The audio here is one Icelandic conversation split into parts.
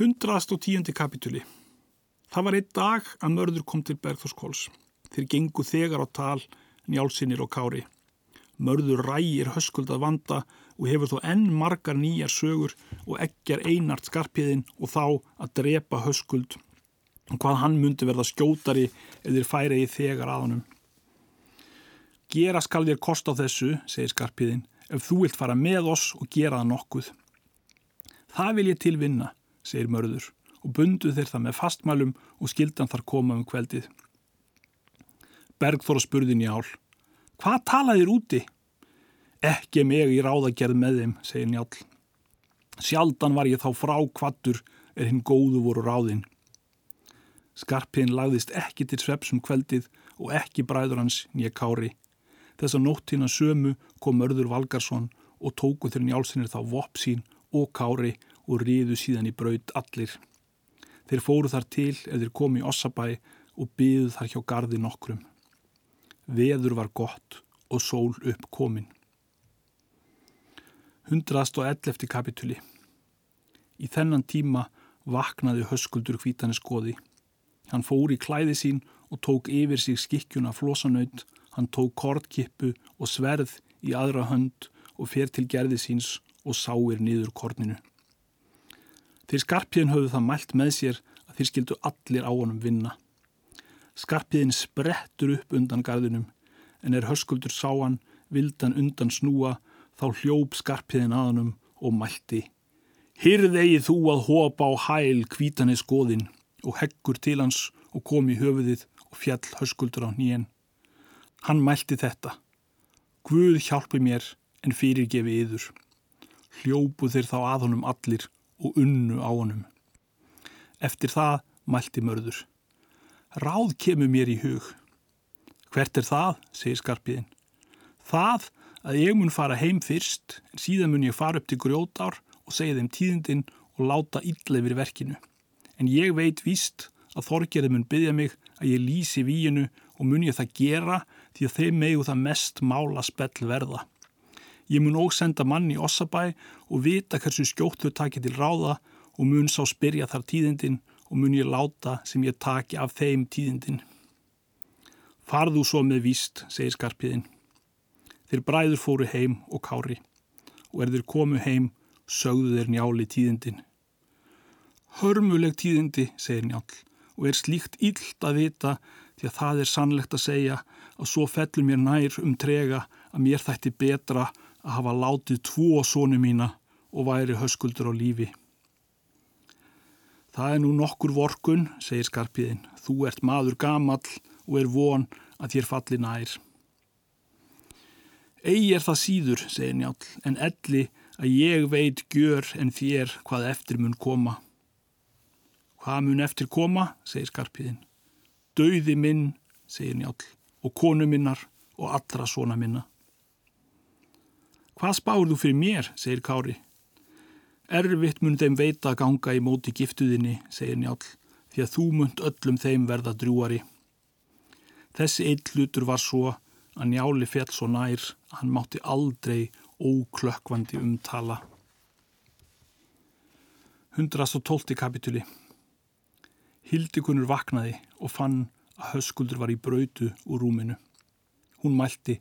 Hundrast og tíundi kapituli. Það var einn dag að mörður kom til Bergþórskóls. Þeir gengu þegar á tal, njálsinnir og kári. Mörður rægir höskuldað vanda og hefur þó enn margar nýjar sögur og ekkjar einart skarpiðin og þá að drepa höskuld og hvað hann myndi verða skjótari eða færi í þegar aðanum. Gera skal þér kost á þessu, segir skarpiðin, ef þú vilt fara með oss og gera það nokkuð. Það vil ég tilvinna, segir mörður og bundu þeir það með fastmælum og skildan þar koma um kveldið. Bergþóra spurði njál. Hvað talaðir úti? Ekki mig í ráðagerð með þeim, segir njál. Sjaldan var ég þá frá kvattur er hinn góðu voru ráðinn. Skarpiðin lagðist ekki til svepsum kveldið og ekki bræður hans nýja kári. Þess að nóttina sömu kom Örður Valgarsson og tóku þeir njálsinnir þá vopp sín og kári og riðu síðan í braud allir. Þeir fóru þar til eða komi í Ossabæ og byðu þar hjá gardi nokkrum. Veður var gott og sól upp komin. 111. kapituli Í þennan tíma vaknaði höskuldur hvítani skoði. Hann fór í klæði sín og tók yfir sig skikkjuna flósanaut, hann tók kortkippu og sverð í aðra hönd og fer til gerði síns og sáir niður korninu. Þeir skarpiðin höfðu það mælt með sér að þeir skildu allir á honum vinna. Skarpiðin sprettur upp undan gardinum en er höskuldur sáan, vildan undan snúa, þá hljóp skarpiðin að honum og mælti. Hyrðegi þú að hopa á hæl kvítanir skoðin og heggur til hans og kom í höfuðið og fjall höskuldur á nýjen. Hann mælti þetta. Guð hjálpi mér en fyrirgefi yður. Hljópu þeir þá að honum allir og unnu á honum. Eftir það mælti mörður. Ráð kemur mér í hug. Hvert er það, segir skarpiðin. Það að ég mun fara heim fyrst, en síðan mun ég fara upp til grjótár og segja þeim tíðindinn og láta illefir verkinu. En ég veit víst að þorgerði mun byggja mig að ég lýsi víinu og mun ég það gera því að þeim megu það mest mála spell verða. Ég mun óg senda mann í Ossabæ og vita hversu skjótt þau takir til ráða og mun sá spyrja þar tíðindin og mun ég láta sem ég taki af þeim tíðindin. Farðu svo með víst, segir skarpiðin. Þeir bræður fóru heim og kári og er þeir komu heim, sögðu þeir njáli tíðindin. Hörmuleg tíðindi, segir njál, og er slíkt illt að vita því að það er sannlegt að segja að svo fellur mér nær um trega að mér þætti betra að hafa látið tvo sónu mína og væri höskuldur á lífi. Það er nú nokkur vorkun, segir skarpiðin. Þú ert maður gamall og er von að þér falli nær. Egi er það síður, segir njál, en elli að ég veit gjör en þér hvað eftir mun koma. Hvað mun eftir koma, segir skarpiðin. Dauði minn, segir njál, og konu minnar og allra svona minna. Hvað spáur þú fyrir mér, segir Kári. Erfitt mun þeim veita að ganga í móti giftuðinni, segir Njál, því að þú munt öllum þeim verða drúari. Þessi eitt hlutur var svo að Njáli fjall svo nær að hann mátti aldrei óklökkvandi umtala. 112. kapituli Hildikunur vaknaði og fann að höskuldur var í brautu úr rúminu. Hún mælti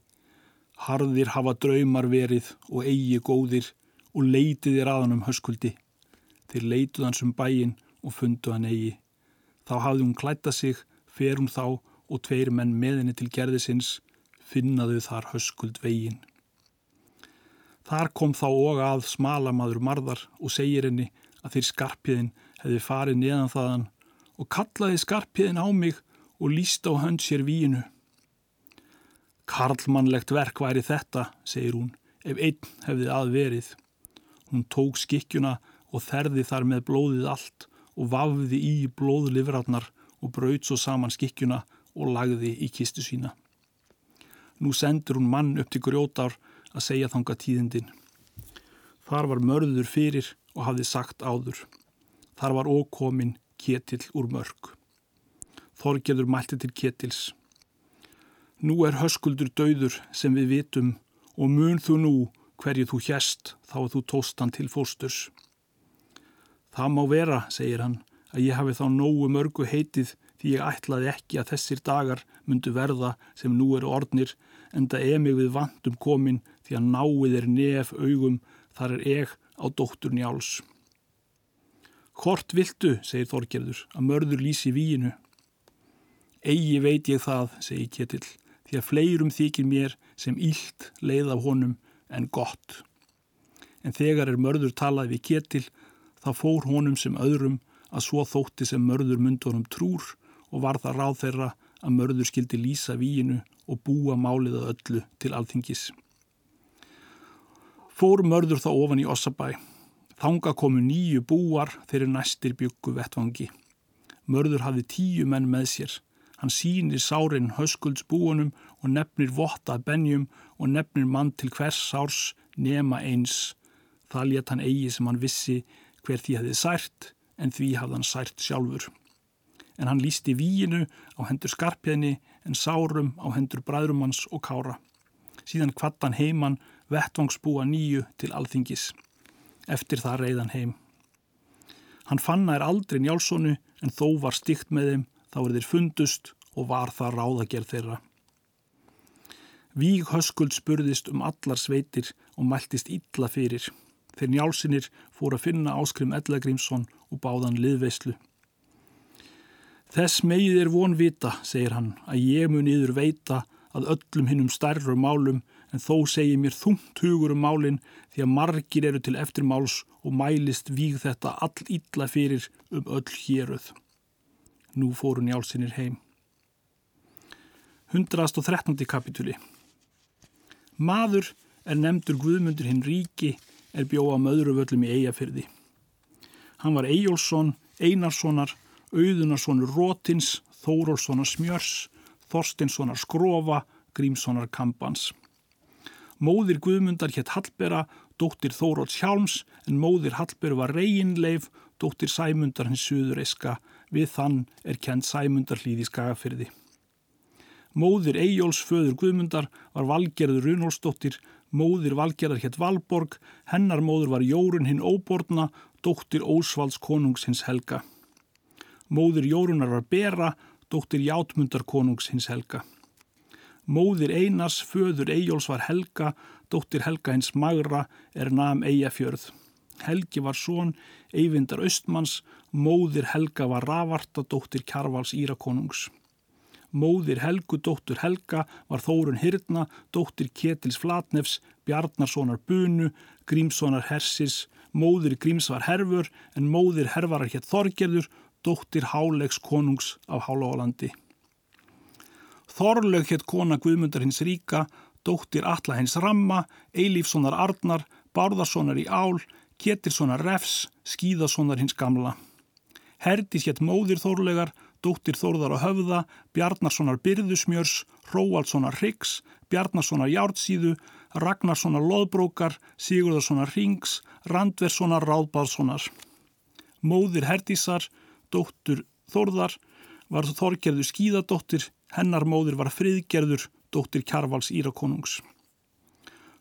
Harðir hafa draumar verið og eigi góðir og leitiðir aðanum höskuldi. Þeir leituð hans um bæin og fundu hann eigi. Þá hafði hún klætta sig, fer hún þá og tveir menn með henni til gerðisins, finnaðu þar höskuld vegin. Þar kom þá og að smalamadur marðar og segir henni að þeir skarpiðin hefði farið neðan þaðan og kallaði skarpiðin á mig og líst á hönd sér víinu. Karlmannlegt verk væri þetta, segir hún, ef einn hefði aðverið. Hún tók skikkjuna og þerði þar með blóðið allt og vafði í blóðlifratnar og braut svo saman skikkjuna og lagði í kistu sína. Nú sendur hún mann upp til grjótar að segja þanga tíðindin. Þar var mörður fyrir og hafði sagt áður. Þar var ókomin ketill úr mörg. Þorgerður mælti til ketils. Nú er höskuldur dauður sem við vitum og mun þú nú hverju þú hjæst þá að þú tóstan til fósturs. Það má vera, segir hann, að ég hafi þá nógu mörgu heitið því ég ætlaði ekki að þessir dagar myndu verða sem nú eru ornir en það er mig við vandum komin því að náið er nef augum þar er ég á dóttur njáls. Hvort viltu, segir Þorgerður, að mörður lýsi víinu? Egi veit ég það, segir Ketill, því að fleirum þykir mér sem ílt leið af honum en gott. En þegar er mörður talað við Ketill, þá fór honum sem öðrum að svo þótti sem mörður myndunum trúr og var það ráð þeirra að mörður skildi lýsa víinu og búa málið að öllu til alþingis. Fór mörður þá ofan í Ossabæ. Þanga komu nýju búar þeirri næstir byggu vettvangi. Mörður hafði tíu menn með sér. Hann sínir sárin höskuldsbúunum og nefnir vottað benjum og nefnir mann til hvers sárs nema eins. Það létt hann eigi sem hann vissi hver því hefði sært en því hafði hann sært sjálfur. En hann lísti víinu á hendur skarpjæðni en sárum á hendur bræðrumanns og kára. Síðan kvattan heimann vettvangsbúa nýju til alþingis. Eftir það reyðan heim. Hann fann að er aldrei njálsonu en þó var stygt með þeim, þá er þeir fundust og var það ráðagerð þeirra. Víg höskuld spurðist um allar sveitir og mæltist illa fyrir. Þeir njálsinir fór að finna áskrim Ellagrímsson og báðan liðveislu. Þess megið er von vita, segir hann, að ég mun yður veita að öllum hinnum stærru málum en þó segir mér þungt hugur um málinn því að margir eru til eftirmáls og mælist víg þetta all illa fyrir um öll héruð. Nú fóru njálsinir heim. 113. kapitúli Maður er nefndur Guðmundur hinn ríki er bjóða möðruvöllum í eigafyrði. Hann var Eyjólfsson, Einarssonar, Auðunarssonar Rótins, Þórólfssonar Smjörs, Þorstinssonar Skrofa, Grímssonar Kampans. Móðir Guðmundar hétt Hallbera, dóttir Þóróts Hjálms, en móðir Hallbera var Reginleif, dóttir Sæmundar hins Suðureiska, við þann er kent Sæmundar hlýði skagafyrði. Móðir Eyjóls föður Guðmundar var Valgerður Runholsdóttir, móðir Valgerðar hétt Valborg, hennar móður var Jórun hinn Óborna, dóttir Ósvalds konungs hins Helga. Móðir Jórunar var Bera, dóttir Játmundar konungs hins Helga. Móðir Einars, föður Eyjóls var Helga, dóttir Helga hins Magra er nam Eyjafjörð. Helgi var són Eyvindar Östmanns, móðir Helga var Ravarta, dóttir Kjarvals Írakonungs. Móðir Helgu, dóttur Helga, var Þórun Hirna, dóttir Ketils Flatnefs, Bjarnarssonar Bunu, Grímssonar Hersis, móðir Gríms var Herfur en móðir Hervarar hétt Þorgerður, dóttir Hálegs konungs af Hálóalandi. Þorlaug hétt kona Guðmundar hins ríka, dóttir Alla hins Ramma, Eilífssonar Arnar, Bárðarssonar í Ál, Ketilssonar Refs, Skíðassonar hins Gamla. Herdis hétt móðir Þorlaugar, dóttir Þorðar á höfða, Bjarnarssonar Byrðusmjörs, Róaldssonar Hryggs, Bjarnarssonar Jártsíðu, Ragnarssonar Lóðbrókar, Sigurðarssonar Rings, Randverssonar Ráðbáðssonar. Móðir Herdísar, dóttur Þorðar, var Þorgerður skíðadóttir, hennar móðir var friðgerður, dóttir Kjarvals Írakonungs.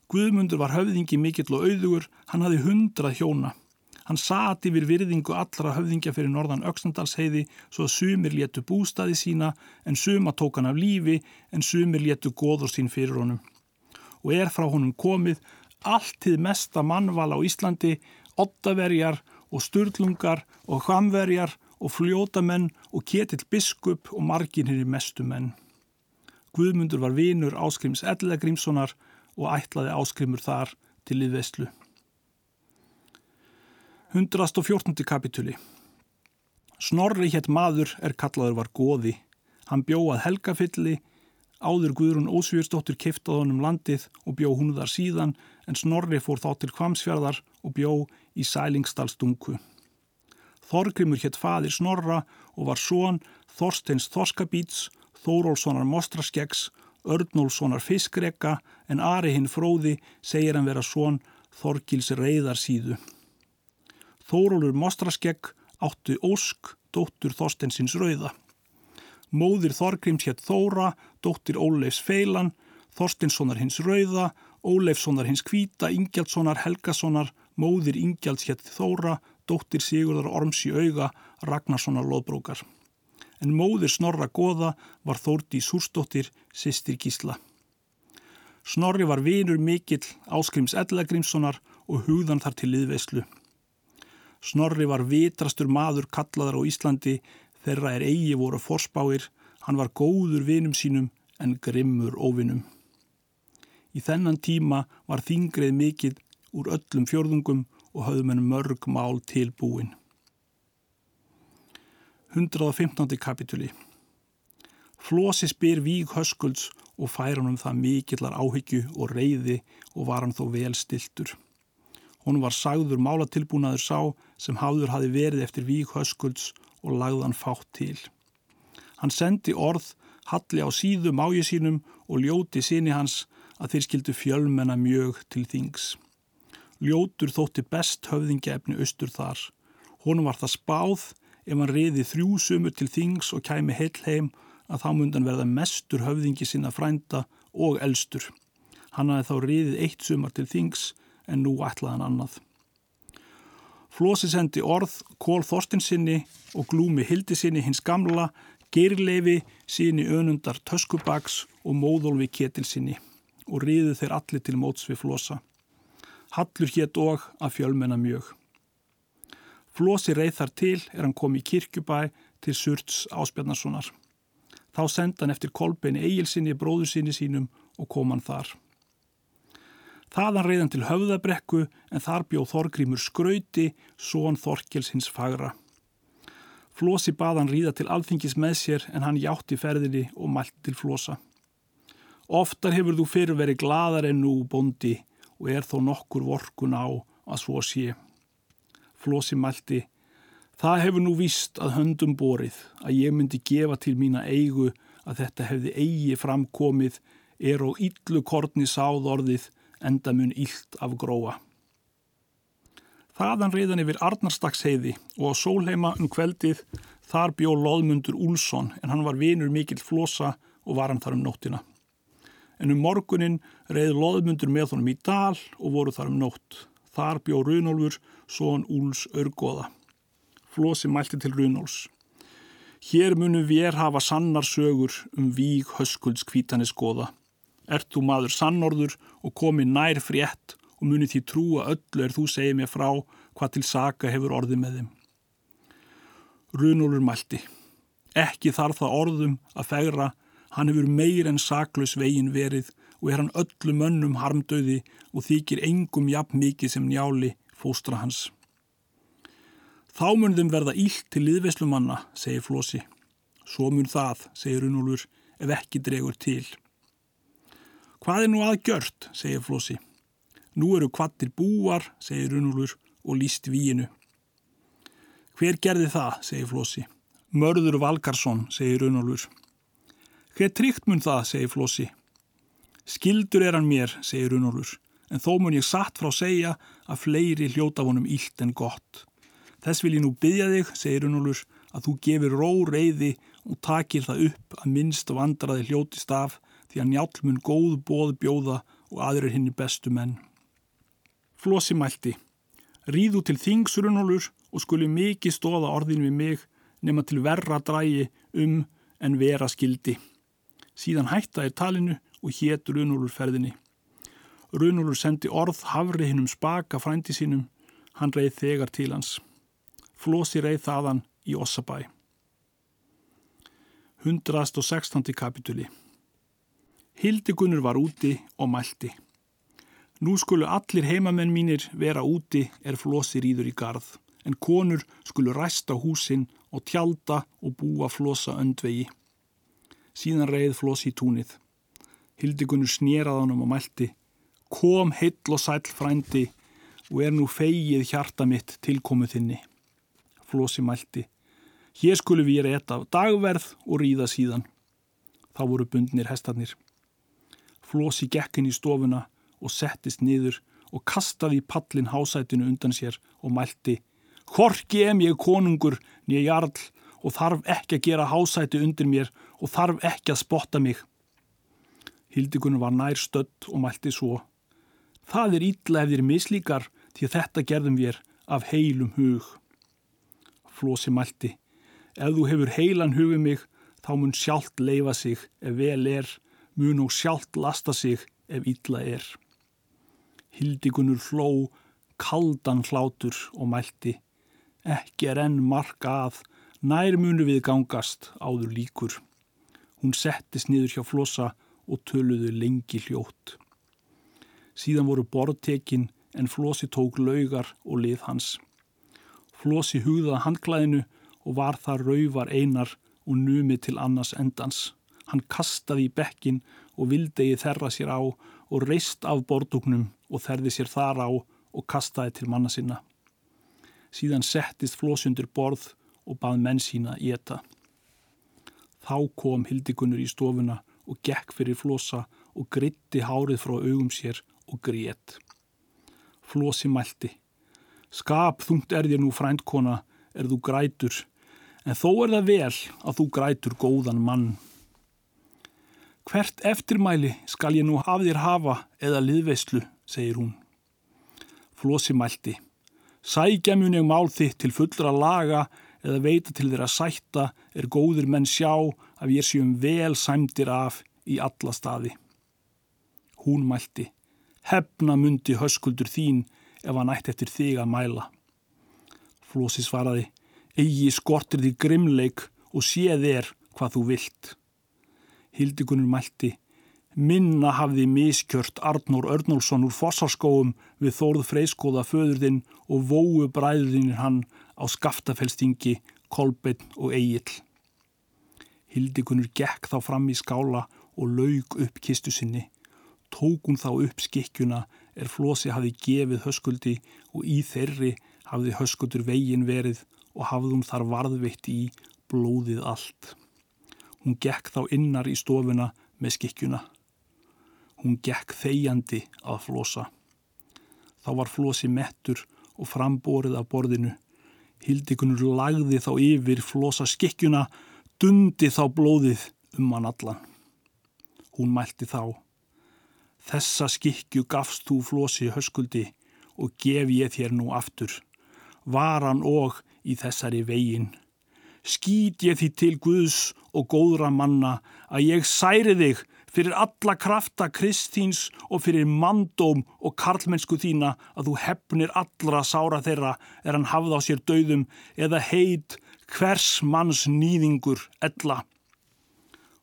Guðmundur var höfðingi mikill og auðugur, hann hafi hundrað hjóna. Hann sati yfir virðingu allra höfðingja fyrir norðan Öksnandalsheiði svo að sumir léttu bústaði sína en suma tók hann af lífi en sumir léttu góður sín fyrir honum. Og er frá honum komið alltið mesta mannval á Íslandi, ottaverjar og sturlungar og hramverjar og fljótamenn og ketill biskup og marginir í mestu menn. Guðmundur var vinur áskrims Ellegrímssonar og ætlaði áskrimur þar til liðveslu. 114. kapituli Snorri hétt maður er kallaður var goði. Hann bjóð helgafylli, áður Guðrún Ósvíursdóttir keiftað honum landið og bjóð hún þar síðan en Snorri fór þá til Kvamsfjörðar og bjóð í Sælingsdalstungu. Þorgrimur hétt fadir Snorra og var són Þorsteins Þorskabíts, Þórólfssonar Mostraskeggs, Örnólfssonar Fiskrekka en Ari hinn fróði segir hann vera són Þorgils Reyðarsíðu. Þórólur Mostraskegg áttu Ósk, dóttur Þorsteinsins Rauða. Móðir Þorgrims hétt Þóra, dóttir Óleifs Feilan, Þorsteinssonar hins Rauða, Óleifssonar hins Kvíta, Ingjaldssonar Helgasonar, móðir Ingjalds hétt Þóra, dóttir Sigurðar Orms í auga Ragnarssonar loðbrókar. En móðir Snorra Goða var Þórti Súrsdóttir, sýstir Gísla. Snorri var vinur mikill áskrims Ellagrimssonar og hugðan þar til liðveislu. Snorri var vitrastur maður kallaðar á Íslandi þeirra er eigi voru forspáir, hann var góður vinum sínum en grimmur óvinum. Í þennan tíma var þingreið mikill úr öllum fjörðungum og höfðum henn mörg mál tilbúin. 115. kapituli Flósi spyr víg höskulds og fær hann um það mikillar áhyggju og reyði og var hann þó vel stiltur. Hún var sagður málatilbúnaður sá sem hafður hafi verið eftir víg höskulds og lagðan fátt til. Hann sendi orð, halli á síðu mági sínum og ljóti síni hans að þeir skildu fjölmenna mjög til þings. Ljótur þótti best höfðingefni austur þar. Honum var það spáð ef hann riði þrjú sumur til þings og kæmi heil heim að þá mundan verða mestur höfðingi sinna frænda og elstur. Hann hafi þá riðið eitt sumar til þings en nú ætlaðan annað. Flósi sendi orð, kól Þorstinsinni og glúmi Hildi sinni hins gamla, geirleifi síni önundar töskubaks og móðólfi ketilsinni og riðu þeir allir til móts við Flosa. Hallur hétt og að fjölmenna mjög. Flosi reið þar til er hann kom í kirkjubæ til Surts Áspjarnarssonar. Þá senda hann eftir kolbeini eigilsinni bróður sinni sínum og kom hann þar. Þaðan reiðan til höfðabrekku en þar bjóð Þorgrímur skrauti, són Þorkels hins fagra. Flosi baðan ríða til alþingis með sér en hann játti ferðinni og mælti til Flosa. Oftar hefur þú fyrir verið gladar en nú bondi og er þó nokkur vorkun á að svo sé. Flosi mælti, það hefur nú víst að höndum borið að ég myndi gefa til mína eigu að þetta hefði eigi framkomið er og yllu kortni sáð orðið enda mun yllt af gróa. Þaðan reyðan yfir Arnarstagsheiði og á sólheima um kveldið þar bjó loðmundur Úlsson en hann var vinur mikill flosa og var hann þar um nóttina en um morgunin reyði loðmundur með honum í dal og voru þar um nótt. Þar bjó Runolfur, són Úls örgóða. Flosi mælti til Runolfs. Hér munum við hafa sannar sögur um víg höskulds kvítanis goða. Ert þú maður sannorður og komi nær frétt og muni því trúa öllu er þú segið mér frá hvað til saka hefur orðið með þeim. Runolfur mælti. Ekki þarf það orðum að fegra Hann hefur meir en saklaus vegin verið og er hann öllu mönnum harmdauði og þykir engum jafn mikið sem njáli fóstra hans. Þá mun þeim verða ílt til liðveislumanna, segir Flósi. Svo mun það, segir Runúlur, ef ekki dregur til. Hvað er nú aðgjört, segir Flósi. Nú eru kvattir búar, segir Runúlur, og líst víinu. Hver gerði það, segir Flósi. Mörður Valkarsson, segir Runúlur. Hver tryggt mun það, segir Flossi. Skildur er hann mér, segir Runolfur, en þó mun ég satt frá segja að fleiri hljóta vonum ílt en gott. Þess vil ég nú byggja þig, segir Runolfur, að þú gefir ró reyði og takir það upp að minnst og andraði hljótist af því að njálm mun góð bóð bjóða og aðrir henni bestu menn. Flossi mælti. Ríðu til þings Runolfur og skuli mikið stóða orðin við mig nema til verra drægi um en vera skildi. Síðan hættaði talinu og hétt Runúlur ferðinni. Runúlur sendi orð hafri hinnum spaka frændi sínum, hann reið þegar til hans. Flósi reið þaðan í Ossabæ. 116. kapituli Hildigunur var úti og mælti. Nú skulu allir heimamenn mínir vera úti er flósi rýður í garð, en konur skulu ræsta húsin og tjálta og búa flósa öndvegi. Síðan reið Flossi í túnið. Hildigunur snýrað honum og mælti. Kom heill og sæl frændi og er nú feigið hjarta mitt tilkomuð þinni. Flossi mælti. Hér skulum við reyta dagverð og ríða síðan. Þá voru bundnir hestarnir. Flossi gekk inn í stofuna og settist niður og kastaði pallin hásætinu undan sér og mælti. Hvorki em ég konungur nýja jarl og þarf ekki að gera hásæti undir mér og þarf ekki að spotta mig. Hildikunum var nær stödd og mælti svo. Það er ítla ef þér mislíkar því þetta gerðum við af heilum hug. Flósi mælti. Ef þú hefur heilan hugið mig, þá mun sjálft leifa sig ef vel er, mun og sjálft lasta sig ef illa er. Hildigunur fló, kaldan hlátur og mælti. Ekki er enn marka að, nær munu við gangast áður líkur. Hún settist niður hjá flosa og töluðu lengi hljótt. Síðan voru borðtekinn en Flósi tók laugar og lið hans. Flósi hugðaði handklæðinu og var það rauvar einar og numið til annars endans. Hann kastaði í bekkin og vildegi þerra sér á og reist af bordugnum og þerði sér þar á og kastaði til manna sinna. Síðan settist Flósundur borð og bað menn sína í etta. Þá kom Hildikunnur í stofuna og gekk fyrir Flósa og gritti hárið frá augum sér og grét. Flósi mælti. Skap þungt er þér nú frændkona, er þú grætur, en þó er það vel að þú grætur góðan mann. Hvert eftirmæli skal ég nú haf þér hafa eða liðveislu, segir hún. Flósi mælti. Sækja ég mál þitt til fullra laga eða veita til að sætta er góðir menn sjá að ég séum vel sæmdir af í alla staði. Hún mælti hefna mundi höskuldur þín ef hann ætti eftir þig að mæla. Flósi svaraði, eigi skortir því grimleik og sé þér hvað þú vilt. Hildikunur mælti, minna hafði miskjört Arnór Örnólfsson úr fossarskóum við þórð freiskóða föðurðinn og vóu bræðurinn hann á skaftafelstingi, kolbeinn og eigill. Hildikunur gekk þá fram í skála og laug upp kistu sinni tók hún þá upp skikkjuna er Flósi hafi gefið höskuldi og í þeirri hafði höskuldur vegin verið og hafði hún þar varðveitt í blóðið allt. Hún gekk þá innar í stofuna með skikkjuna. Hún gekk þegjandi að Flósa. Þá var Flósi mettur og framborið af borðinu. Hildikunur lagði þá yfir Flósa skikkjuna, dundi þá blóðið um hann allan. Hún mælti þá. Þessa skikju gafst þú flosi höskuldi og gef ég þér nú aftur. Varan og í þessari vegin. Skýt ég því til Guðs og góðra manna að ég særi þig fyrir alla krafta Kristíns og fyrir mandóm og karlmennsku þína að þú hefnir allra sára þeirra er hann hafð á sér döðum eða heit hvers manns nýðingur ella.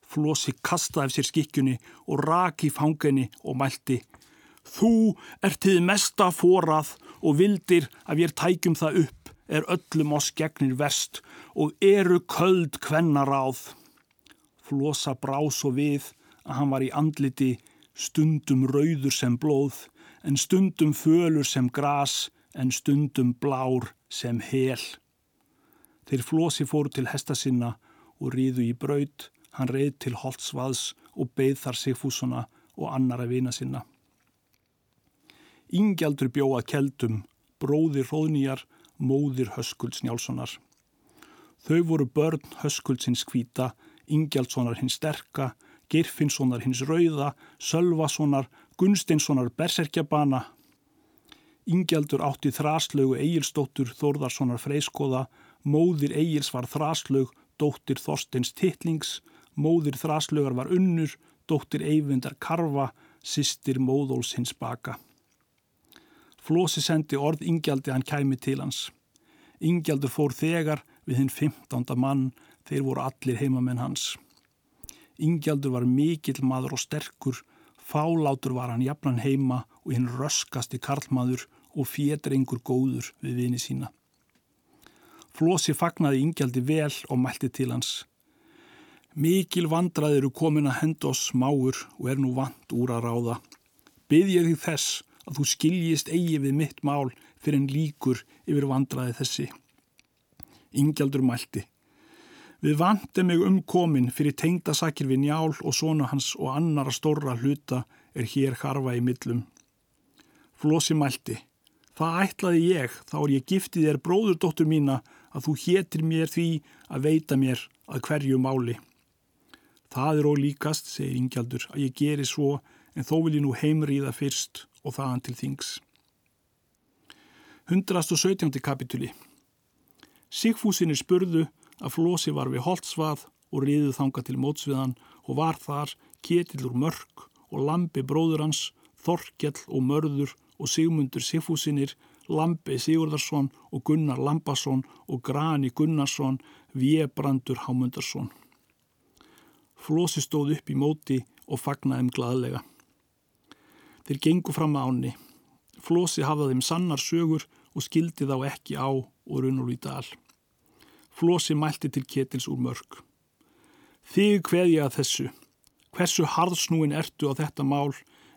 Flósi kastaði af sér skikkjunni og raki fangenni og mælti Þú ert þið mesta forað og vildir að ég tækjum það upp er öllum oss gegnir verst og eru köld kvennaráð. Flosa brá svo við að hann var í andliti stundum rauður sem blóð en stundum fölur sem gras en stundum blár sem hel. Þeir flosi fóru til hesta sinna og ríðu í braud Hann reið til Holtzvaðs og beigð þar Sigfússona og annara vina sinna. Ingjaldur bjóða keldum, bróðir Róðnýjar, móðir Höskulds Njálssonar. Þau voru börn Höskuldsins kvíta, Ingjaldssonar hins sterka, Girfinnssonar hins rauða, Sölvasonar, Gunsteinssonar berserkjabana. Ingjaldur átti þraslögu Egilstóttur Þórðarssonar freiskoða, móðir Egils var þraslög, dóttir Þorsteins Tittlings, Móðir þraslögar var unnur, dóttir Eyvindar Karfa, sýstir Móðóls hins baka. Flósi sendi orð Ingjaldi hann kæmi til hans. Ingjaldur fór þegar við hinn 15. mann, þeir voru allir heimamenn hans. Ingjaldur var mikill maður og sterkur, fálátur var hann jafnan heima og hinn röskasti karlmaður og fétrengur góður við vini sína. Flósi fagnaði Ingjaldi vel og mælti til hans. Mikil vandrað eru komin að henda oss máur og er nú vant úr að ráða. Byð ég þig þess að þú skiljist eigi við mitt mál fyrir en líkur yfir vandraði þessi. Ingjaldur mælti. Við vandum mig umkomin fyrir tengdasakir við njál og svona hans og annara stóra hluta er hér harfa í millum. Flósi mælti. Það ætlaði ég, þá er ég giftið þér bróðurdóttur mína að þú hétir mér því að veita mér að hverju máli. Það er ólíkast, segir Ingjaldur, að ég geri svo en þó vil ég nú heimriða fyrst og þaðan til þings. 117. kapituli Sigfúsinir spurðu að Flósi var við Holtzvað og riðið þanga til mótsviðan og var þar Ketillur Mörk og Lambi bróður hans, Þorkjell og Mörður og Sigmundur Sigfúsinir, Lambi Sigurðarsson og Gunnar Lambasson og Grani Gunnarsson, Viebrandur Hámundarsson. Flósi stóð upp í móti og fagnaði um gladlega. Þeir gengu fram að áni. Flósi hafði þeim sannar sögur og skildi þá ekki á og runur í dal. Flósi mælti til Ketils úr mörg. Þig hveð ég að þessu. Hversu harðsnúin ertu á þetta mál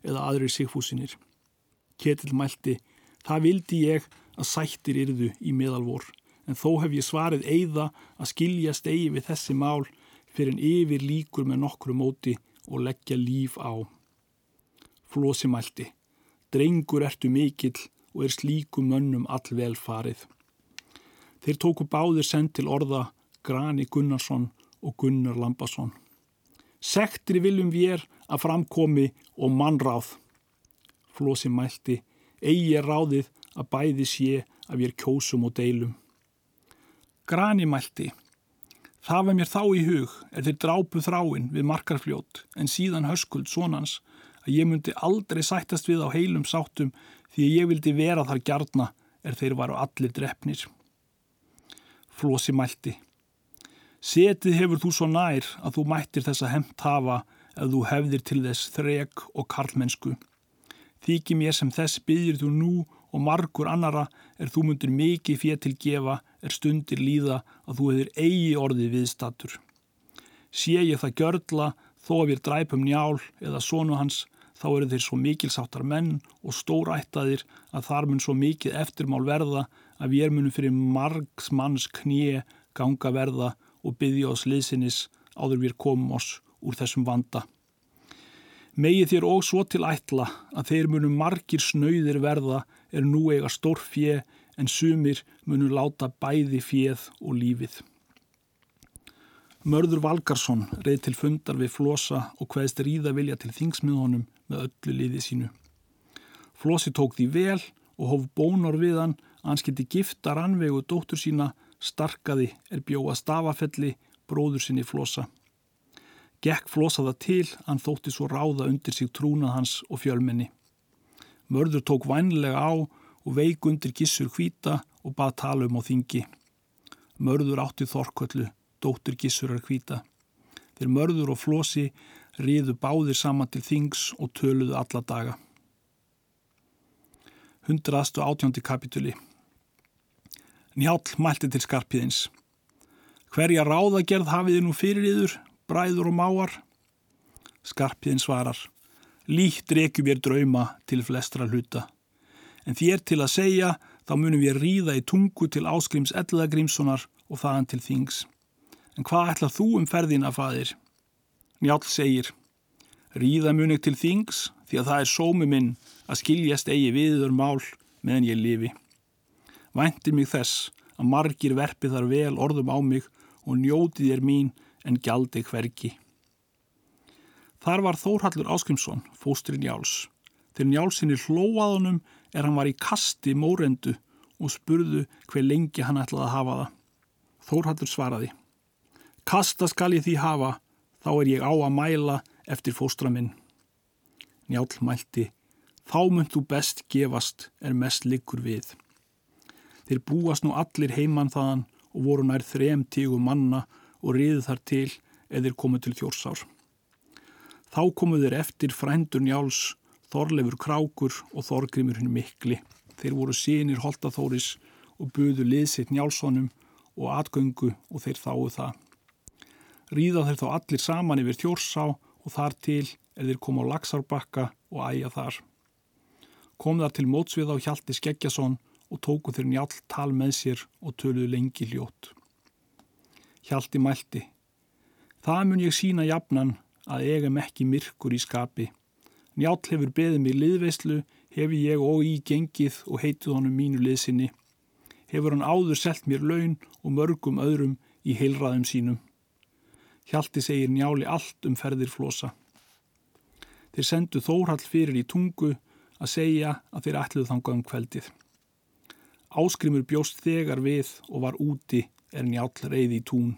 eða aðri sigfúsinir? Ketil mælti, það vildi ég að sættir yrðu í meðalvor, en þó hef ég svarið eigða að skilja stegi við þessi mál fyrir en yfir líkur með nokkru móti og leggja líf á. Flósi mælti, drengur ertu mikill og er slíkum mönnum all vel farið. Þeir tóku báðir send til orða Grani Gunnarsson og Gunnar Lambasson. Sektri viljum við að framkomi og mannráð. Flósi mælti, eigi er ráðið að bæði sé að við er kjósum og deilum. Grani mælti, það var mér þá í hug er þeir drápu þráin við markarfljót en síðan höskuld svonans að ég myndi aldrei sættast við á heilum sáttum því að ég vildi vera þar gjarna er þeir varu allir drefnir. Flósi mælti, Setið hefur þú svo nær að þú mættir þessa hemt hafa ef þú hefðir til þess þreg og karlmennsku. Þykji mér sem þess byggir þú nú og margur annara er þú myndir mikið fér til gefa er stundir líða að þú hefur eigi orði viðstatur. Sé ég það gjörla þó að við dræpum njál eða sonu hans þá eru þeir svo mikilsáttar menn og stórættaðir að þar mun svo mikið eftirmál verða að við erum munum fyrir margs manns knie ganga verða og byggja oss liðsinnis áður við komum oss úr þessum vanda. Megi þér og svo til ætla að þeir munu margir snöyðir verða er nú eiga stór fjö en sumir munu láta bæði fjöð og lífið. Mörður Valgarsson reið til fundar við Flosa og hvaðist ríða vilja til þingsmiðunum með öllu liði sínu. Flosi tók því vel og hóf bónor við hann að hann skildi gifta rannvegu dóttur sína starkaði er bjóða stafafelli bróður sinni flosa. Gekk flosaða til, hann þótti svo ráða undir sig trúnað hans og fjölmenni. Mörður tók vænlega á og veik undir gissur hvita og bað tala um á þingi. Mörður átti þorkvöllu, dóttir gissurar hvita. Þeir mörður og flosi riðu báðir saman til þings og töluðu alla daga. 118. kapituli Njál mælti til skarpiðins. Hverja ráðagerð hafiði nú fyrir yður, bræður og máar? Skarpiðin svarar. Líkt reykjum ég drauma til flestra hluta. En þér til að segja, þá munum við ríða í tungu til áskrims Elladagrímssonar og þaðan til þings. En hvað ætlað þú um ferðina, fadir? Njál segir. Ríða munig til þings því að það er sómi minn að skiljast eigi viður mál meðan ég lifi. Væntir mig þess að margir verpi þar vel orðum á mig og njótið er mín en gjaldi hverki. Þar var Þórhallur Áskrimsson, fóstri Njáls. Þegar Njálsinni hlóaðunum er hann var í kasti mórendu og spurðu hver lengi hann ætlaði að hafa það. Þórhallur svaraði. Kasta skal ég því hafa, þá er ég á að mæla eftir fóstra minn. Njál mælti. Þá mynd þú best gefast er mest liggur við. Þeir búast nú allir heimann þaðan og voru nær þrem tígu manna og riðu þar til eða komu til þjórsár. Þá komu þeir eftir frændur njáls, Þorleifur Krákur og Þorgrimur hinn mikli. Þeir voru sínir Holtaþóris og buðu liðsitt njálssonum og atgöngu og þeir þáu það. Ríða þeir þá allir saman yfir þjórsá og þar til þeir koma á Laxárbakka og æja þar. Kom þar til mótsvið á Hjalti Skeggjason og tóku þeir njál tal með sér og töluðu lengi hljótt. Hjalti mælti. Það mun ég sína jafnan að eigum ekki myrkur í skapi. Njál hefur beðið mig liðveislu, hefur ég og í gengið og heitið honum mínu liðsinni. Hefur hann áður selt mér laun og mörgum öðrum í heilraðum sínum. Hjalti segir njáli allt um ferðir flosa. Þeir sendu Þórhall fyrir í tungu að segja að þeir ætluð þangað um kveldið. Áskrimur bjóst þegar við og var úti er njál reyði í tún.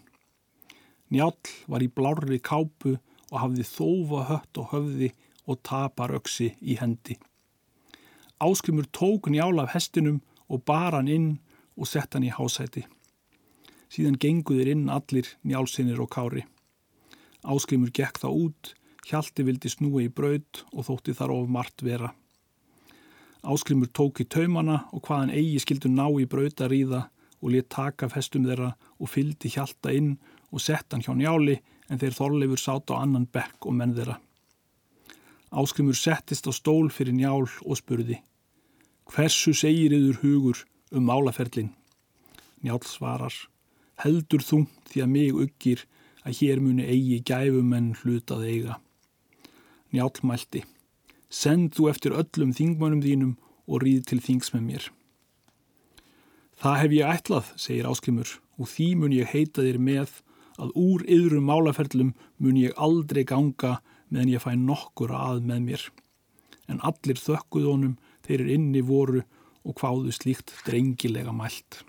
Njál var í blárri kápu og hafði þófa hött og höfði og tapar öksi í hendi. Áskrimur tók njál af hestinum og bar hann inn og sett hann í hásæti. Síðan genguðir inn allir njálsinnir og kári. Áskrimur gekk þá út, hjalti vildi snúi í braud og þótti þar of margt vera. Áskrimur tók í taumana og hvaðan eigi skildu ná í braud að ríða og let taka af hestum þeirra og fyldi hjalta inn og sett hann hjá njáli en þeir þorleifur sátt á annan bekk og menn þeirra. Áskrimur settist á stól fyrir njál og spurði Hversu segir yður hugur um málaferlin? Njál svarar Heldur þú því að mig uggir að hér muni eigi gæfum en hlutað eiga. Njál mælti Send þú eftir öllum þingmönum þínum og ríð til þings með mér. Það hef ég ætlað, segir Áskrimur, og því mun ég heita þér með að úr yðrum málaferlum mun ég aldrei ganga meðan ég fæ nokkur að með mér. En allir þökkuð honum þeir er inni voru og hváðu slíkt drengilega mælt.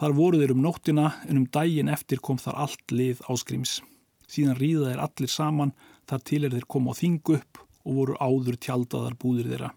Þar voru þeir um nóttina en um daginn eftir kom þar allt lið áskrims. Síðan ríða þeir allir saman þar til er þeir kom á þingu upp og voru áður tjaldaðar búðir þeirra.